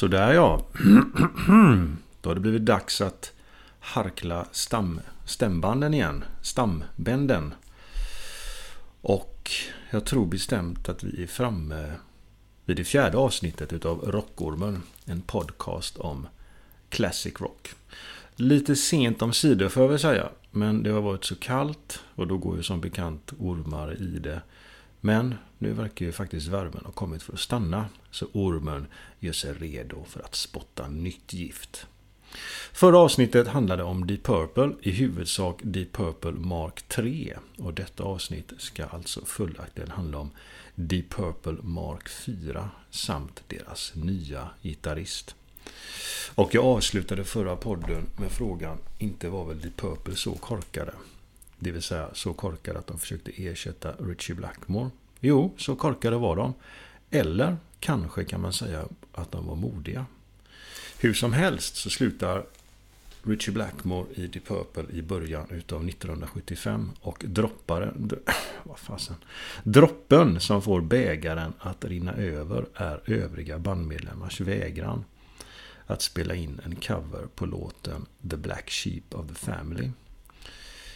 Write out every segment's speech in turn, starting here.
Sådär ja. Då har det blivit dags att harkla stam, stämbanden igen. Stambänden. Och jag tror bestämt att vi är framme vid det fjärde avsnittet utav Rockormen. En podcast om Classic Rock. Lite sent om sidor får jag väl säga. Men det har varit så kallt och då går ju som bekant ormar i det. Men nu verkar ju faktiskt värmen ha kommit för att stanna. Så ormen gör sig redo för att spotta nytt gift. Förra avsnittet handlade om Deep Purple, i huvudsak Deep Purple Mark 3. Och detta avsnitt ska alltså följaktligen handla om Deep Purple Mark 4 samt deras nya gitarrist. Och jag avslutade förra podden med frågan, inte var väl Deep Purple så korkade? Det vill säga så korkade att de försökte ersätta Richie Blackmore. Jo, så korkade var de. Eller kanske kan man säga att de var modiga. Hur som helst så slutar Richie Blackmore i Deep Purple i början utav 1975 och dropparen, vad fasen, droppen som får bägaren att rinna över är övriga bandmedlemmars vägran att spela in en cover på låten The Black Sheep of the Family.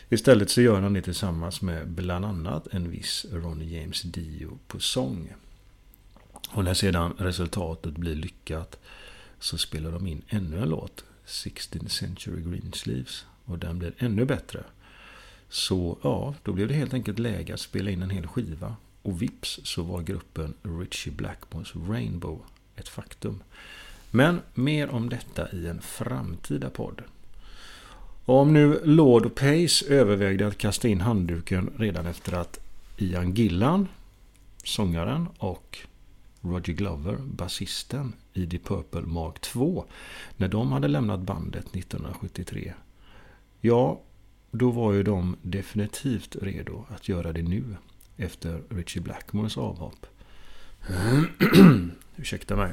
Istället så gör han det tillsammans med bland annat en viss Ronnie James Dio på sång. Och när sedan resultatet blir lyckat så spelar de in ännu en låt, 16th Century Greensleeves. Och den blir ännu bättre. Så ja, då blev det helt enkelt läge att spela in en hel skiva. Och vips så var gruppen Richie Blackmores Rainbow ett faktum. Men mer om detta i en framtida podd. Och om nu Lord och Pace övervägde att kasta in handduken redan efter att Ian Gillan, sångaren, och Roger Glover, basisten i The Purple Mark 2, när de hade lämnat bandet 1973. Ja, då var ju de definitivt redo att göra det nu, efter Richie Blackmores avhopp. Ursäkta mig.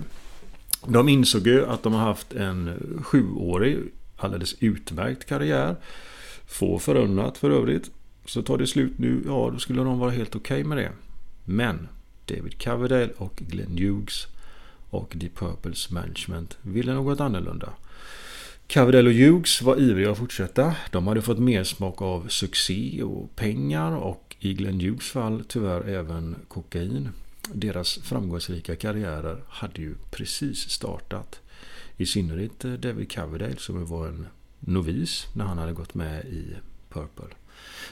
De insåg ju att de har haft en sjuårig, alldeles utmärkt karriär. Få förunnat för övrigt. Så tar det slut nu, ja då skulle de vara helt okej okay med det. Men David Coverdale och Glenn Hughes och Deep Purples management ville något annorlunda. Coverdale och Hughes var ivriga att fortsätta. De hade fått mer smak av succé och pengar och i Glenn Hughes fall tyvärr även kokain. Deras framgångsrika karriärer hade ju precis startat. I synnerhet eh, David Coverdale som var en novis när han hade gått med i Purple.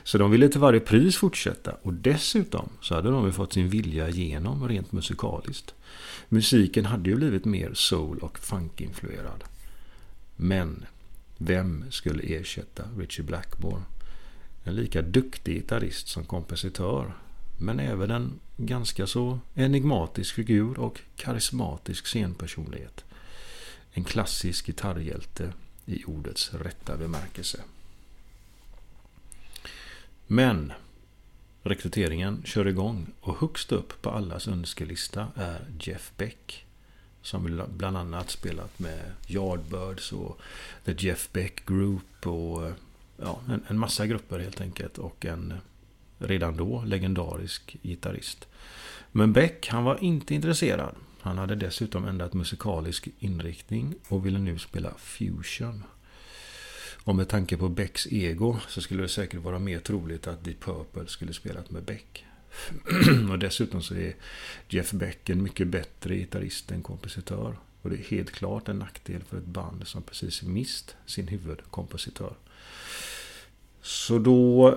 Så de ville till varje pris fortsätta och dessutom så hade de ju fått sin vilja igenom rent musikaliskt. Musiken hade ju blivit mer soul och funkinfluerad. Men vem skulle ersätta Richie Blackmore? En lika duktig gitarrist som kompositör men även en ganska så enigmatisk figur och karismatisk scenpersonlighet. En klassisk gitarrhjälte i ordets rätta bemärkelse. Men rekryteringen kör igång och högst upp på allas önskelista är Jeff Beck. Som bland annat spelat med Yardbirds och The Jeff Beck Group och ja, en, en massa grupper helt enkelt. Och en redan då legendarisk gitarrist. Men Beck, han var inte intresserad. Han hade dessutom ändrat musikalisk inriktning och ville nu spela fusion. Och med tanke på Becks ego så skulle det säkert vara mer troligt att Deep Purple skulle spelat med Beck. och dessutom så är Jeff Beck en mycket bättre gitarrist än kompositör. Och det är helt klart en nackdel för ett band som precis mist sin huvudkompositör. Så då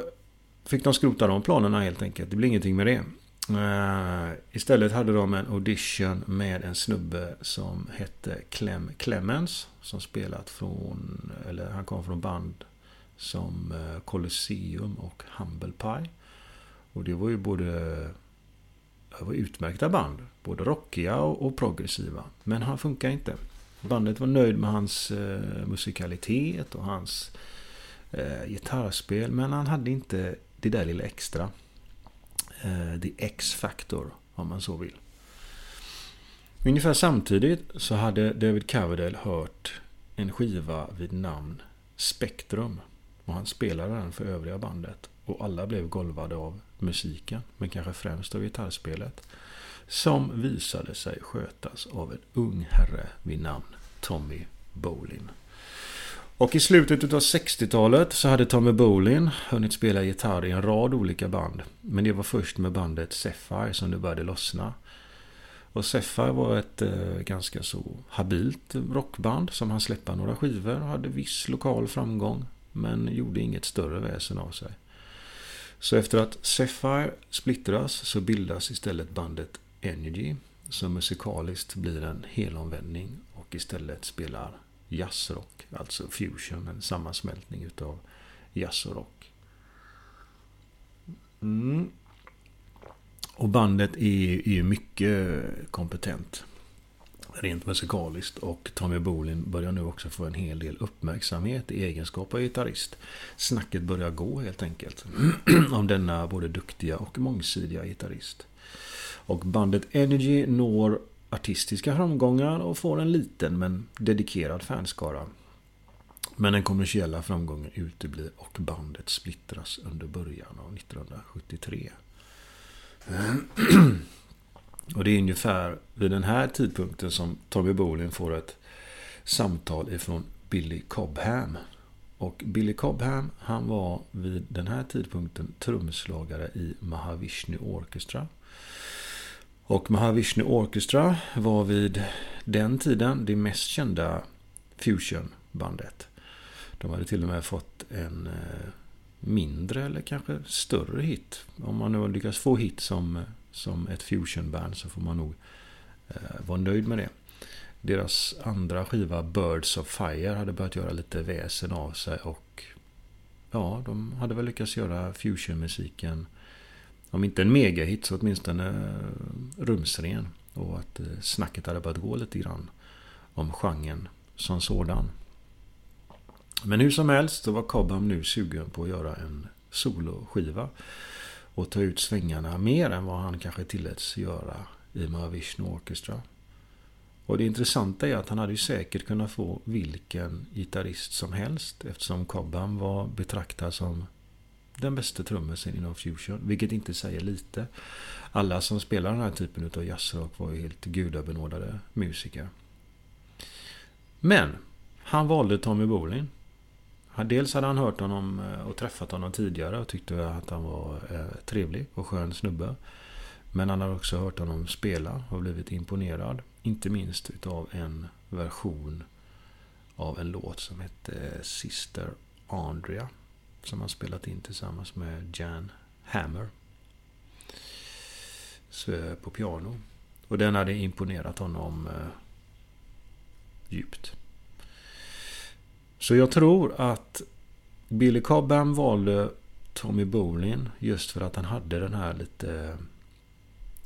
fick de skrota de planerna helt enkelt. Det blir ingenting med det. Uh, istället hade de en audition med en snubbe som hette Clem Clemens. Som spelat från, eller han kom från band som eh, Colosseum och Humble Pie. Och det var ju både det var utmärkta band. Både rockiga och, och progressiva. Men han funkar inte. Bandet var nöjd med hans eh, musikalitet och hans eh, gitarrspel. Men han hade inte det där lilla extra. Eh, the X-Factor, om man så vill. Ungefär samtidigt så hade David Coverdale hört en skiva vid namn Spektrum. Och han spelade den för övriga bandet. Och alla blev golvade av musiken, men kanske främst av gitarrspelet. Som visade sig skötas av en ung herre vid namn Tommy Bolin. Och i slutet av 60-talet så hade Tommy Bolin hunnit spela gitarr i en rad olika band. Men det var först med bandet Sapphire som det började lossna. Och Sapphire var ett eh, ganska så habilt rockband som han släppte några skivor och hade viss lokal framgång. Men gjorde inget större väsen av sig. Så efter att Sapphire splittras så bildas istället bandet Energy. Som musikaliskt blir en helomvändning och istället spelar jazzrock. Alltså fusion, en sammansmältning utav jazz och rock. Mm. Och bandet är ju mycket kompetent. Rent musikaliskt. Och Tommy Bolin börjar nu också få en hel del uppmärksamhet i egenskap av gitarrist. Snacket börjar gå helt enkelt. om denna både duktiga och mångsidiga gitarrist. Och bandet Energy når artistiska framgångar och får en liten men dedikerad fanskara. Men den kommersiella framgången uteblir och bandet splittras under början av 1973. Och det är ungefär vid den här tidpunkten som Tommy Bolin får ett samtal ifrån Billy Cobham. Och Billy Cobham, han var vid den här tidpunkten trumslagare i Mahavishnu Orchestra. Och Mahavishnu Orchestra var vid den tiden det mest kända fusionbandet. De hade till och med fått en eh, mindre eller kanske större hit. Om man nu lyckas få hit som, som ett fusionband så får man nog eh, vara nöjd med det. Deras andra skiva Birds of Fire hade börjat göra lite väsen av sig och ja, de hade väl lyckats göra fusionmusiken om inte en megahit så åtminstone eh, rumsren. Och att eh, snacket hade börjat gå lite grann om genren som sådan. Men hur som helst så var Cobham nu sugen på att göra en soloskiva. Och ta ut svängarna mer än vad han kanske tilläts göra i Mahavishnu Orchestra. Och det intressanta är att han hade ju säkert kunnat få vilken gitarrist som helst eftersom Cobham var betraktad som den bästa trummisen inom fusion. Vilket inte säger lite. Alla som spelar den här typen av jazzrock var ju helt gudabenådade musiker. Men han valde Tommy Bolin. Dels hade han hört honom eh, och träffat honom tidigare och tyckte att han var eh, trevlig och skön snubbe. Men han hade också hört honom spela och blivit imponerad. Inte minst utav en version av en låt som hette Sister Andrea. Som han spelat in tillsammans med Jan Hammer. Eh, på piano. Och den hade imponerat honom eh, djupt. Så jag tror att Billy Cobham valde Tommy Bolin just för att han hade den här lite... Eh,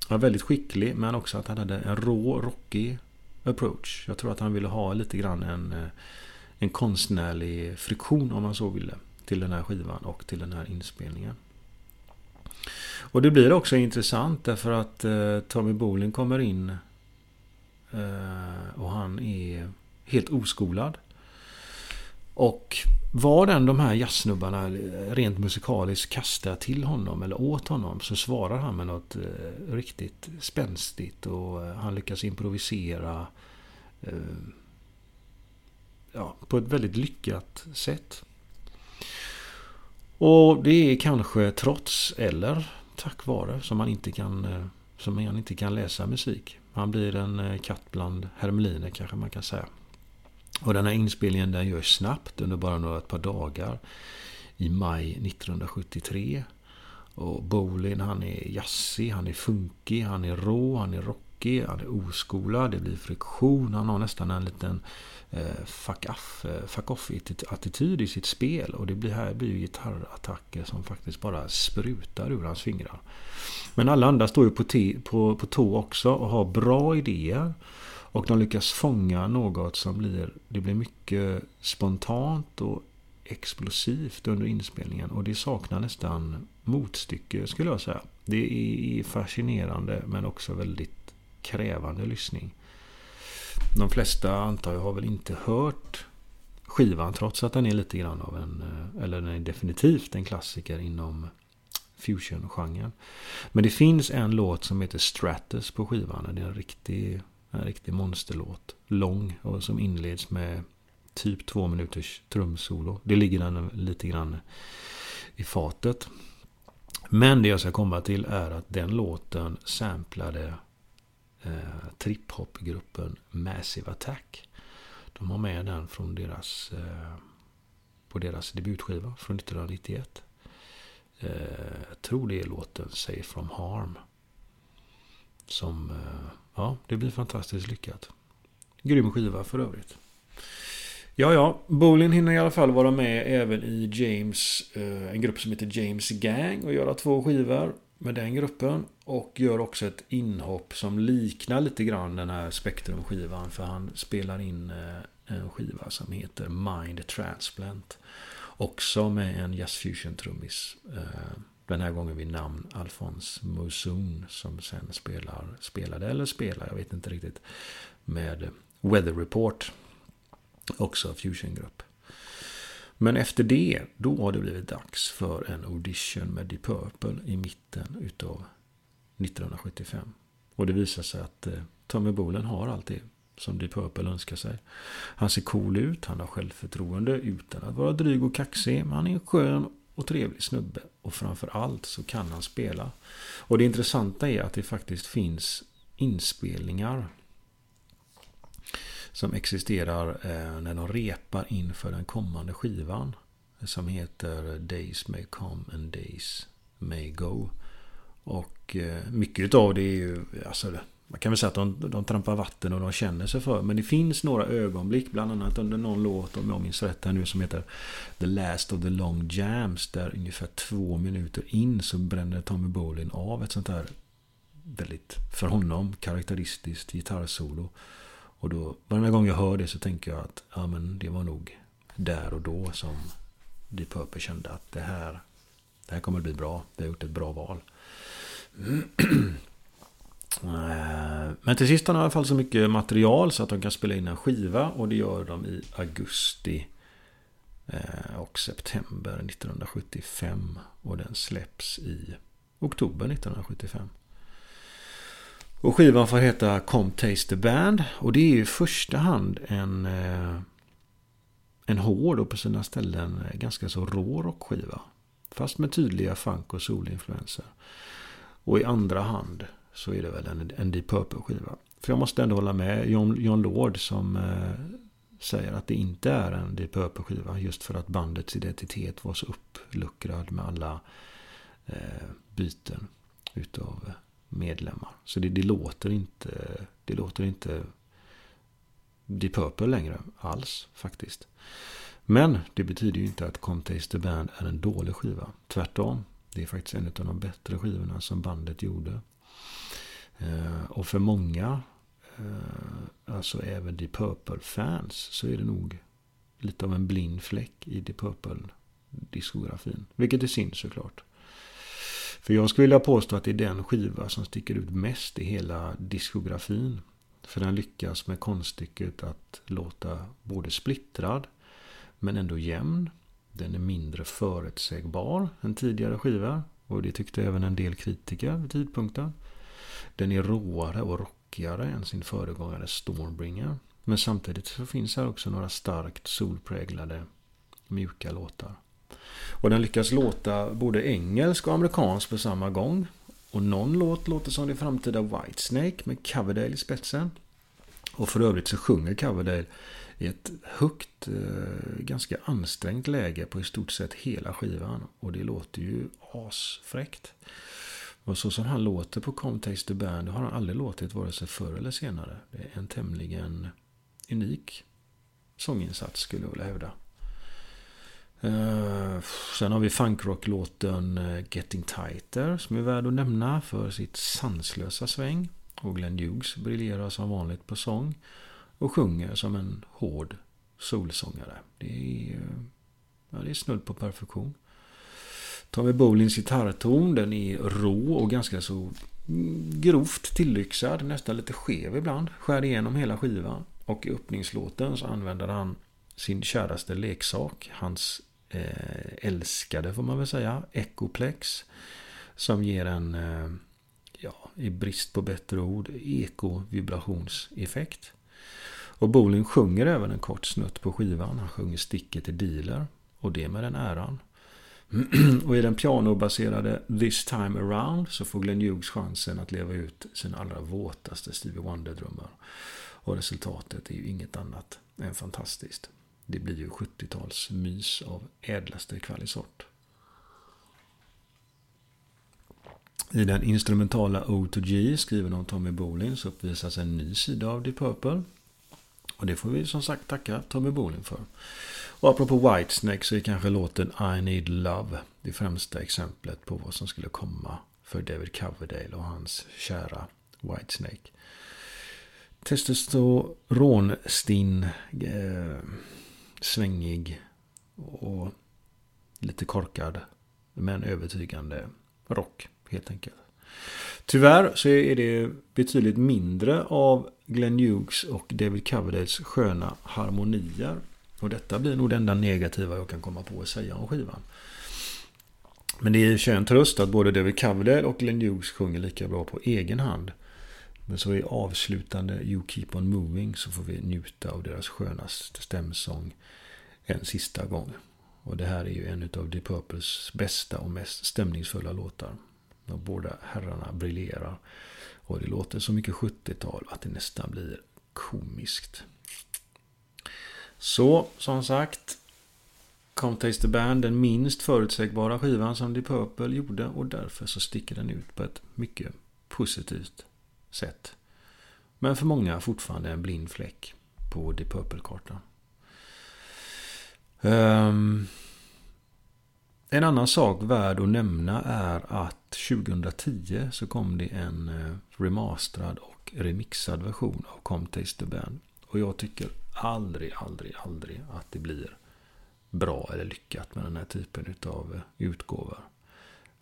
han var väldigt skicklig men också att han hade en rå, rockig approach. Jag tror att han ville ha lite grann en, en konstnärlig friktion om man så ville till den här skivan och till den här inspelningen. Och det blir också intressant därför att eh, Tommy Bolin kommer in eh, och han är helt oskolad. Och vad den de här jazzsnubbarna rent musikaliskt kastar till honom eller åt honom så svarar han med något eh, riktigt spänstigt och eh, han lyckas improvisera eh, ja, på ett väldigt lyckat sätt. Och det är kanske trots eller tack vare som man inte kan, eh, som man inte kan läsa musik. Han blir en eh, katt bland hermeliner kanske man kan säga. Och den här inspelningen den görs snabbt under bara några ett par dagar. I maj 1973. Och Bolin han är jazzig, han är funkig, han är rå, han är rockig, han är oskolad, det blir friktion. Han har nästan en liten eh, Eh, fuck, off, eh, fuck off attityd i sitt spel. Och det blir, här blir ju gitarrattacker som faktiskt bara sprutar ur hans fingrar. Men alla andra står ju på, på, på tå också och har bra idéer. Och de lyckas fånga något som blir, det blir mycket spontant och explosivt under inspelningen. Och det saknar nästan motstycke skulle jag säga. Det är fascinerande men också väldigt krävande lyssning. De flesta antar jag har väl inte hört skivan trots att den är lite grann av en, eh, eller den är definitivt en klassiker inom fusion-genren. Men det finns en låt som heter Stratus på skivan. Det är en riktig, en riktig monsterlåt. Lång och som inleds med typ två minuters trumsolo. Det ligger den lite grann i fatet. Men det jag ska komma till är att den låten samplade eh, trip-hop-gruppen Massive Attack. De har med den från deras, eh, på deras debutskiva från 1991. Eh, jag tror det är låten Safe from Harm. Som, eh, ja, det blir fantastiskt lyckat. Grym skiva för övrigt. Ja, ja. Bolin hinner i alla fall vara med även i James, eh, en grupp som heter James Gang och göra två skivor med den gruppen. Och gör också ett inhopp som liknar lite grann den här Spektrum-skivan. För han spelar in eh, en skiva som heter Mind Transplant. Också med en Jazz Fusion-trummis. Eh, den här gången vid namn Alphonse Moussoon. Som sen spelar, spelade, eller spelar, jag vet inte riktigt. Med Weather Report. Också fusiongrupp. Men efter det, då har det blivit dags för en audition med Deep Purple i mitten utav 1975. Och det visar sig att eh, Tommy Bolen har allt det som Deep Purple önskar sig. Han ser cool ut, han har självförtroende utan att vara dryg och kaxig. Men han är en skön och trevlig snubbe. Och framför allt så kan han spela. Och det intressanta är att det faktiskt finns inspelningar som existerar eh, när de repar inför den kommande skivan. Som heter Days May Come and Days May Go. Och eh, mycket av det är ju, alltså, man kan väl säga att de, de trampar vatten och de känner sig för. Men det finns några ögonblick, bland annat under någon låt, om jag minns rätt här nu, som heter The Last of the Long Jams. Där ungefär två minuter in så bränner Tommy Bolin av ett sånt här väldigt, för honom, karaktäristiskt gitarrsolo. Och då, varje gång jag hör det så tänker jag att ja, men det var nog där och då som Deep Purple kände att det här, det här kommer att bli bra. Vi har gjort ett bra val. Eh, men till sist har de i alla fall så mycket material så att de kan spela in en skiva och det gör de i augusti eh, och september 1975 och den släpps i oktober 1975. Och skivan får heta Come Taste the Band. Och det är ju i första hand en, eh, en hård och på sina ställen ganska så rå rockskiva. Fast med tydliga funk och solinfluenser. Och i andra hand så är det väl en, en Deep Purple-skiva. För jag måste ändå hålla med John, John Lord som eh, säger att det inte är en Deep Purple-skiva. Just för att bandets identitet var så uppluckrad med alla eh, byten utav medlemmar. Så det, det, låter inte det låter inte Deep Purple längre alls faktiskt. Men det betyder ju inte att Contest the Band är en dålig skiva. Tvärtom. Det är faktiskt en av de bättre skivorna som bandet gjorde. Eh, och för många, eh, alltså även Deep Purple-fans, så är det nog lite av en blind fläck i Deep Purple-diskografin. Vilket är synd såklart. För jag skulle vilja påstå att det är den skiva som sticker ut mest i hela diskografin. För den lyckas med konststycket att låta både splittrad men ändå jämn. Den är mindre förutsägbar än tidigare skivor. Och det tyckte även en del kritiker vid tidpunkten. Den är råare och rockigare än sin föregångare Stormbringer. Men samtidigt så finns här också några starkt solpräglade mjuka låtar. Och den lyckas låta både engelsk och amerikansk på samma gång. Och någon låt låter som det framtida Whitesnake med Coverdale i spetsen. Och för övrigt så sjunger Coverdale i ett högt, eh, ganska ansträngt läge på i stort sett hela skivan. Och det låter ju asfräckt. Och så som han låter på Come Taste the Band har han aldrig låtit vare sig förr eller senare. Det är en tämligen unik sånginsats skulle jag vilja hävda. Uh, sen har vi funkrocklåten eh, Getting Tighter som är värd att nämna för sitt sanslösa sväng. Och Glenn Hughes briljerar som vanligt på sång. Och sjunger som en hård solsångare. Det är, eh, ja, det är snudd på perfektion. Tommy Bolins gitarrton den är rå och ganska så mm, grovt tillyxad. Nästan lite skev ibland. Skär igenom hela skivan. Och i öppningslåten så använder han sin käraste leksak. Hans Eh, älskade får man väl säga. Ecoplex. Som ger en, eh, ja, i brist på bättre ord, ekovibrationseffekt. Och Bolin sjunger även en kort snutt på skivan. Han sjunger sticket i dealer. Och det med den äran. och i den pianobaserade This time around så får Glenn Hughes chansen att leva ut sina allra våtaste Stevie Wonder-drömmar. Och resultatet är ju inget annat än fantastiskt. Det blir ju 70-talsmys av ädlaste kvalisort. I den instrumentala O2G skriven av Tommy Bolin så uppvisas en ny sida av Deep Purple. Och det får vi som sagt tacka Tommy Bolin för. Och apropå Whitesnake så är kanske låten I Need Love det främsta exemplet på vad som skulle komma för David Coverdale och hans kära Whitesnake. Testosteronstinn, eh, svängig och lite korkad men övertygande rock helt enkelt. Tyvärr så är det betydligt mindre av Glenn Hughes och David Coverdales sköna harmonier. Och detta blir nog det enda negativa jag kan komma på att säga om skivan. Men det är ju en tröst att både David Coverdale och Glenn Hughes sjunger lika bra på egen hand. Men så i avslutande You Keep On Moving så får vi njuta av deras skönaste stämsång en sista gång. Och det här är ju en av Deep Purples bästa och mest stämningsfulla låtar. Och båda herrarna briljerar. Och det låter så mycket 70-tal att det nästan blir komiskt. Så, som sagt. Come Taste the Band, den minst förutsägbara skivan som Deep Purple gjorde. Och därför så sticker den ut på ett mycket positivt sätt. Men för många fortfarande en blind fläck på Deep Purple-kartan. Um, en annan sak värd att nämna är att 2010 så kom det en eh, remasterad och remixad version av Come Taste the Band. Och jag tycker aldrig, aldrig, aldrig att det blir bra eller lyckat med den här typen av eh, utgåvor.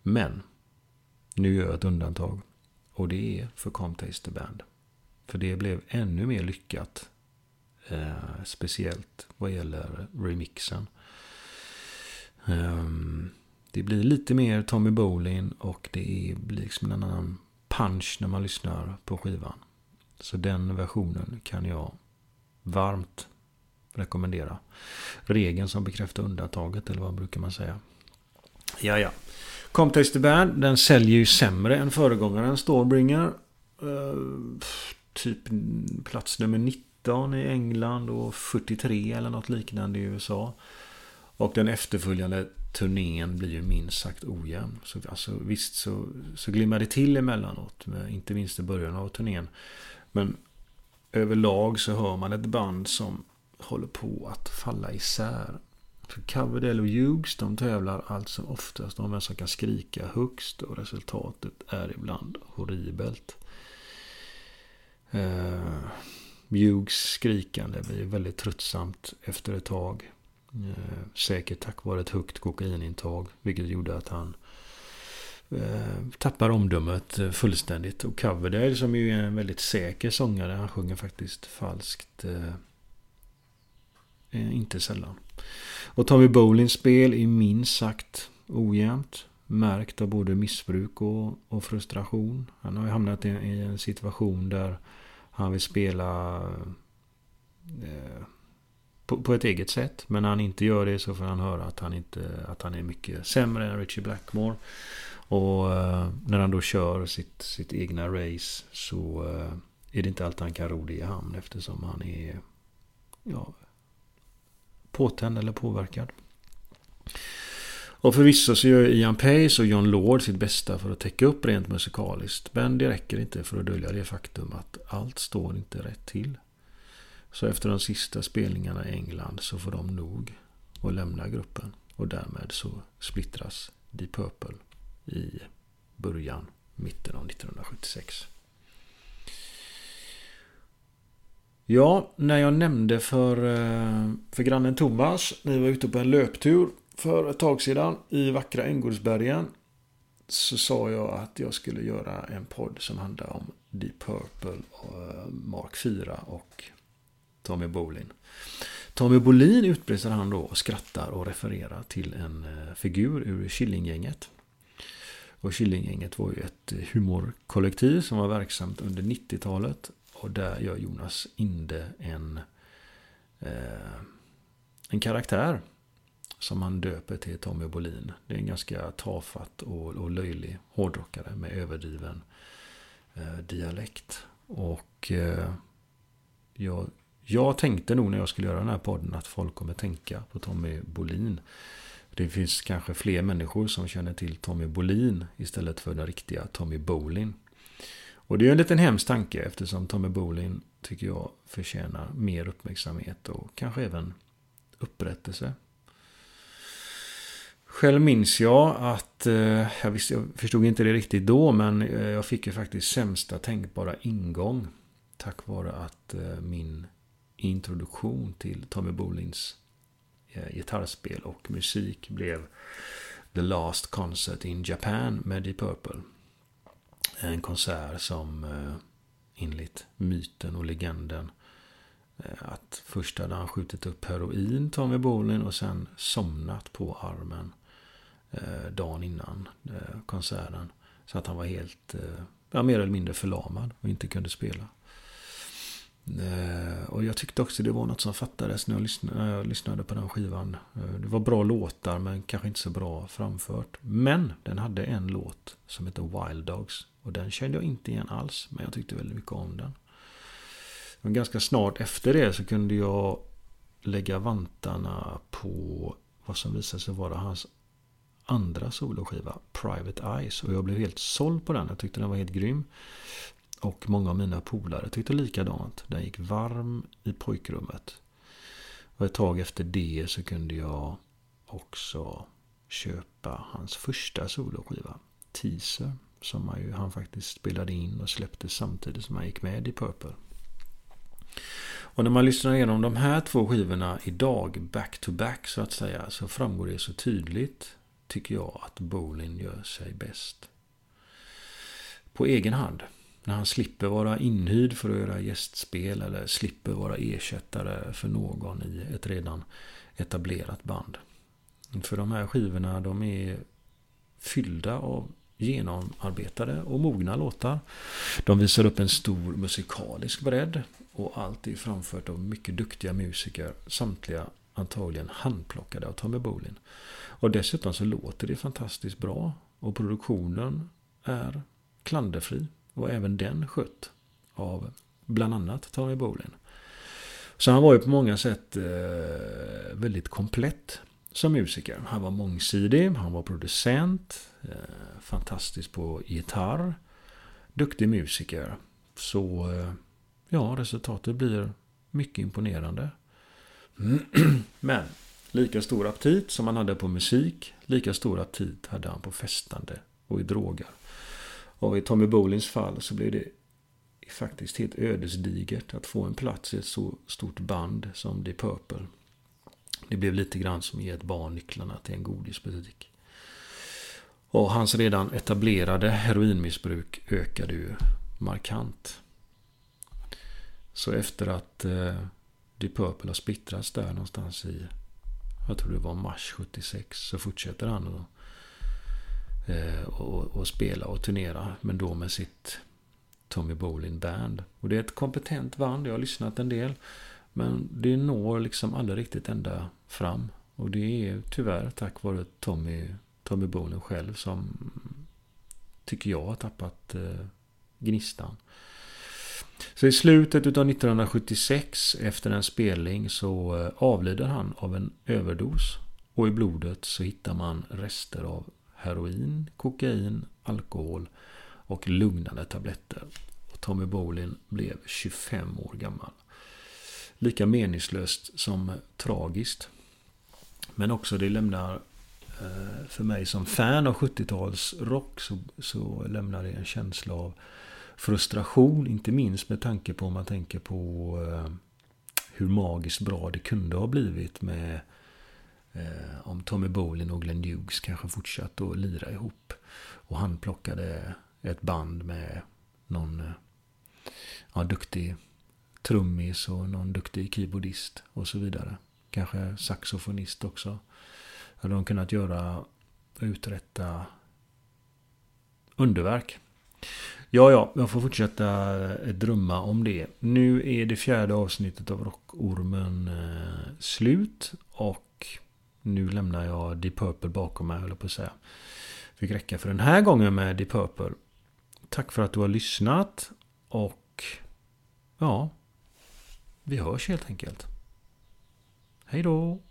Men nu gör jag ett undantag. Och det är för Comtaste Band. För det blev ännu mer lyckat. Eh, speciellt vad gäller remixen. Um, det blir lite mer Tommy Bolin och det blir liksom en annan punch när man lyssnar på skivan. Så den versionen kan jag varmt rekommendera. Regeln som bekräftar undantaget, eller vad brukar man säga? Ja, ja. Comtaste the Band, den säljer ju sämre än föregångaren Stormbringer. Uh, typ plats nummer 19 i England och 43 eller något liknande i USA. Och den efterföljande turnén blir ju minst sagt ojämn. Så, alltså, visst så, så glimmar det till emellanåt. Med, inte minst i början av turnén. Men överlag så hör man ett band som håller på att falla isär. För Coverdale och Hughes de tävlar allt som oftast om vem som kan skrika högst. Och resultatet är ibland horribelt. Eh, Hughes skrikande blir väldigt tröttsamt efter ett tag. Eh, säkert tack vare ett högt kokainintag. Vilket gjorde att han eh, tappar omdömet fullständigt. Och Coverdale som ju är en väldigt säker sångare. Han sjunger faktiskt falskt. Eh, eh, inte sällan. Och Tommy Bolins spel är minst sagt ojämnt. Märkt av både missbruk och, och frustration. Han har ju hamnat i, i, en situation där han vill spela eh, på, på, ett eget sätt. Men när han inte gör det så får han höra att han, inte, att han är mycket sämre än Richie Blackmore. Och eh, när han då kör sitt, sitt egna race så eh, är det inte alltid han kan ro det i hamn eftersom han är ja, påtänd eller påverkad. Och förvisso så gör Ian Pace och John Lord sitt bästa för att täcka upp rent musikaliskt. Men det räcker inte för att dölja det faktum att allt står inte rätt till. Så efter de sista spelningarna i England så får de nog och lämna gruppen. Och därmed så splittras Deep Purple i början, mitten av 1976. Ja, när jag nämnde för, eh, för grannen Thomas, ni var ute på en löptur för ett tag sedan i vackra Änggårdsbergen. Så sa jag att jag skulle göra en podd som handlar om Deep Purple, eh, Mark 4 och Tommy Bolin. Tommy Bolin utbrister han då och skrattar och refererar till en eh, figur ur Killinggänget. Och Killinggänget var ju ett humorkollektiv som var verksamt under 90-talet. Och där gör Jonas Inde en, eh, en karaktär som han döper till Tommy Bolin. Det är en ganska tafatt och, och löjlig hårdrockare med överdriven eh, dialekt. Och eh, jag, jag tänkte nog när jag skulle göra den här podden att folk kommer tänka på Tommy Bolin. Det finns kanske fler människor som känner till Tommy Bolin istället för den riktiga Tommy Bolin. Och det är en liten hemsk tanke eftersom Tommy Bolin tycker jag förtjänar mer uppmärksamhet och kanske även upprättelse. Själv minns jag att, eh, jag, visste, jag förstod inte det riktigt då, men eh, jag fick ju faktiskt sämsta tänkbara ingång. Tack vare att eh, min introduktion till Tommy Bolins gitarrspel och musik blev The Last Concert in Japan med Deep Purple. En konsert som eh, enligt myten och legenden eh, att först hade han skjutit upp heroin, Tommy Bolin, och sen somnat på armen eh, dagen innan konserten. Så att han var helt, ja, mer eller mindre förlamad och inte kunde spela. Eh, och jag tyckte också det var något som fattades när jag lyssnade, när jag lyssnade på den skivan. Eh, det var bra låtar men kanske inte så bra framfört. Men den hade en låt som heter Wild Dogs. Och den kände jag inte igen alls. Men jag tyckte väldigt mycket om den. Men ganska snart efter det så kunde jag lägga vantarna på vad som visade sig vara hans andra soloskiva, Private Eyes. Och jag blev helt såld på den. Jag tyckte den var helt grym. Och många av mina polare tyckte likadant. Den gick varm i pojkrummet. Och ett tag efter det så kunde jag också köpa hans första soloskiva, Teaser. Som han, ju, han faktiskt spelade in och släppte samtidigt som han gick med i Purple. Och när man lyssnar igenom de här två skivorna idag, back to back så att säga, så framgår det så tydligt tycker jag att Bolin gör sig bäst. På egen hand. När han slipper vara inhyrd för att göra gästspel eller slipper vara ersättare för någon i ett redan etablerat band. För de här skivorna de är fyllda av genomarbetade och mogna låtar. De visar upp en stor musikalisk bredd och allt är framfört av mycket duktiga musiker. Samtliga antagligen handplockade av Tommy Bolin. Och dessutom så låter det fantastiskt bra. Och produktionen är klanderfri. Och även den skött av bland annat Tommy Bolin. Så han var ju på många sätt eh, väldigt komplett som musiker. Han var mångsidig, han var producent, eh, fantastisk på gitarr, duktig musiker. Så eh, ja, resultatet blir mycket imponerande. Men lika stor aptit som han hade på musik, lika stor aptit hade han på festande och i droger. Och i Tommy Bolins fall så blev det faktiskt helt ödesdigert att få en plats i ett så stort band som The Purple. Det blev lite grann som att ge ett barn nycklarna till en godisbutik. Och hans redan etablerade heroinmissbruk ökade ju markant. Så efter att eh, Deep Purple har splittrats där någonstans i, jag tror det var mars 76, så fortsätter han att Eh, och, och spela och turnera, men då med sitt Tommy Bolin Band. Och det är ett kompetent band, jag har lyssnat en del. Men det når liksom aldrig riktigt ända fram. Och det är tyvärr tack vare Tommy, Tommy Bolin själv som tycker jag har tappat eh, gnistan. Så i slutet av 1976 efter en spelning så eh, avlider han av en överdos. Och i blodet så hittar man rester av heroin, kokain, alkohol och lugnande tabletter. Och Tommy Bolin blev 25 år gammal. Lika meningslöst som tragiskt. Men också det lämnar eh, för mig som fan av 70-talsrock så, så lämnar det en känsla av frustration, inte minst med tanke på om man tänker på eh, hur magiskt bra det kunde ha blivit med eh, om Tommy Bolin och Glenn Hughes kanske fortsatt att lira ihop. Och han plockade ett band med någon eh, ja, duktig trummis och någon duktig keyboardist och så vidare. Kanske saxofonist också. Hade de kunnat göra, uträtta underverk. Ja, ja, jag får fortsätta eh, drömma om det. Nu är det fjärde avsnittet av Rockormen eh, slut. Och nu lämnar jag Deep Purple bakom mig, höll på att säga. Fick räcka för den här gången med Deep Purple. Tack för att du har lyssnat. Och ja, vi hörs helt enkelt. Hej då!